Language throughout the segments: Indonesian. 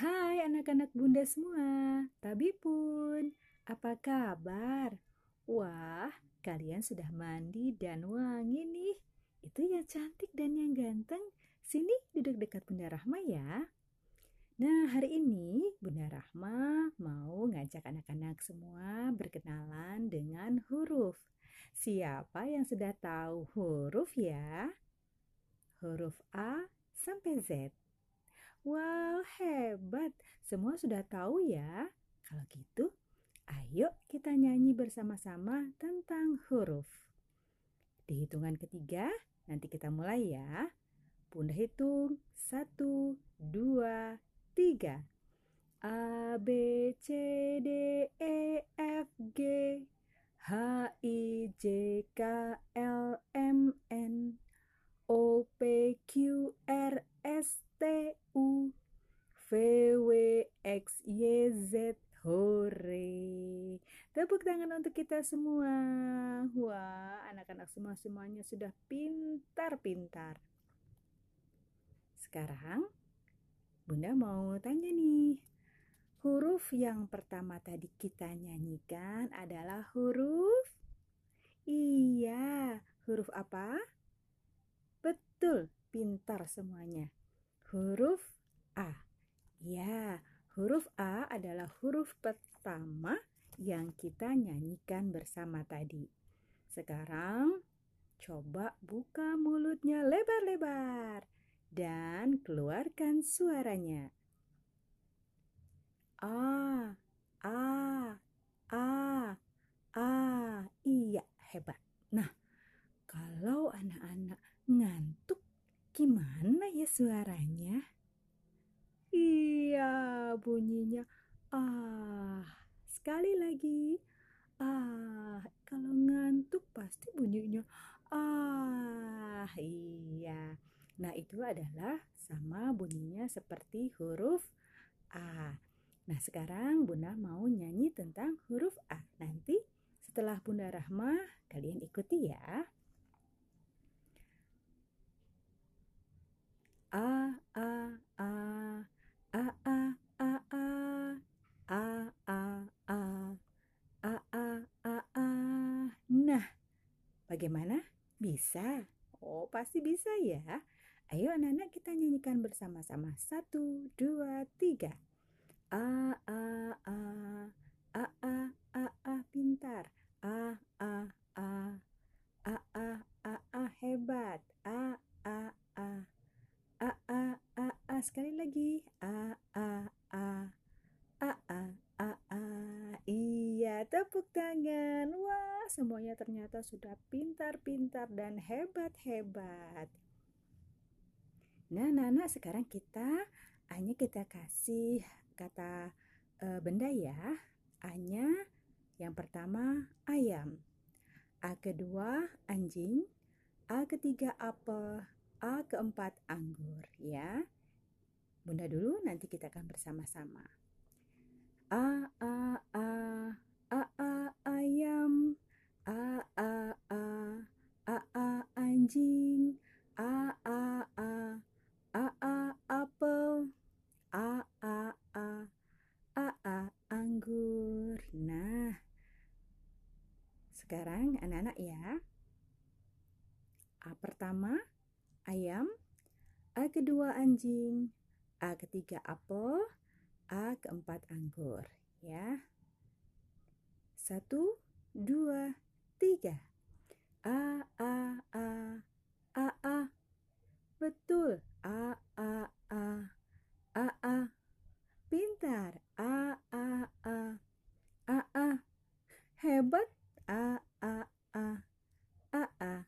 Hai anak-anak bunda semua, Tabi pun, apa kabar? Wah, kalian sudah mandi dan wangi nih. Itu yang cantik dan yang ganteng. Sini duduk dekat Bunda Rahma ya. Nah, hari ini Bunda Rahma mau ngajak anak-anak semua berkenalan dengan huruf. Siapa yang sudah tahu huruf ya? Huruf A sampai Z. Wow, Semua sudah tahu ya. Kalau gitu, ayo kita nyanyi bersama-sama tentang huruf. Di hitungan ketiga, nanti kita mulai ya. Bunda hitung. Satu, dua, tiga. A, B, C, D, E, F, G, H, I, J, K, L, M, N, O, P, Q, R, S, T, U V X Y Z. Hore. Tepuk tangan untuk kita semua. Wah anak-anak semua semuanya sudah pintar-pintar. Sekarang Bunda mau tanya nih. Huruf yang pertama tadi kita nyanyikan adalah huruf Iya, huruf apa? Betul, pintar semuanya. Huruf A. Ya, huruf A adalah huruf pertama yang kita nyanyikan bersama tadi. Sekarang, coba buka mulutnya lebar-lebar dan keluarkan suaranya. A, A, A, A. Iya, hebat. Nah, kalau anak-anak ngantuk Gimana ya suaranya? Iya, bunyinya ah. Sekali lagi. Ah, kalau ngantuk pasti bunyinya ah. Iya. Nah, itu adalah sama bunyinya seperti huruf A. Nah, sekarang Bunda mau nyanyi tentang huruf A. Nanti setelah Bunda Rahma, kalian ikuti ya. Bagaimana? Bisa? Oh, pasti bisa ya. Ayo anak-anak kita nyanyikan bersama-sama. Satu, dua, tiga. A A A A A A A pintar. A A A A A A A hebat. A A A A A A A sekali lagi A A A A A A A iya tepuk tangan wah semuanya ternyata sudah pintar-pintar dan hebat-hebat. Nah Nana sekarang kita hanya kita kasih kata e, benda ya. A-nya yang pertama ayam. A kedua anjing. A ketiga apel. A keempat anggur ya. Bunda dulu nanti kita akan bersama-sama. A a a a a ayam a a a a a anjing a a a a a apel a a a a a anggur. Nah, sekarang anak-anak ya. A pertama ayam, A kedua anjing, A ketiga apel, A keempat anggur. Ya. Satu, dua, tiga. A, A, A, A, A. Betul. A, A, A, A, A. Pintar. A, A, A, A, A. Hebat. A, A, A, A, A.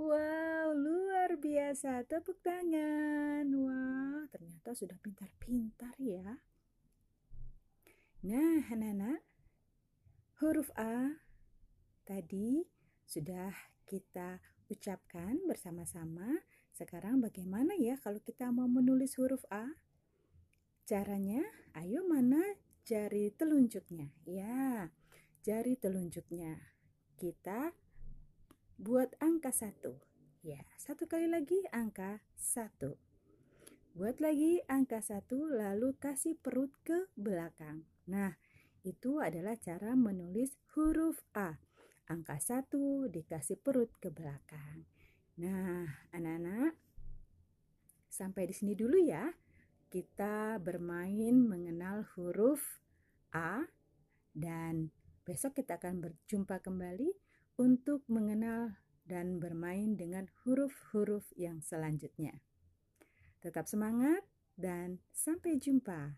Wow, luar biasa. Tepuk tangan. Wow, ternyata sudah pintar-pintar ya. Nah, anak-anak, huruf A tadi sudah kita ucapkan bersama-sama. Sekarang bagaimana ya kalau kita mau menulis huruf A? Caranya, ayo mana jari telunjuknya? Ya, jari telunjuknya. Kita buat angka satu. Ya, satu kali lagi angka satu. Buat lagi angka satu lalu kasih perut ke belakang. Nah, itu adalah cara menulis huruf A. Angka satu dikasih perut ke belakang. Nah, anak-anak, sampai di sini dulu ya. Kita bermain mengenal huruf A dan besok kita akan berjumpa kembali untuk mengenal dan bermain dengan huruf-huruf yang selanjutnya. Tetap semangat dan sampai jumpa.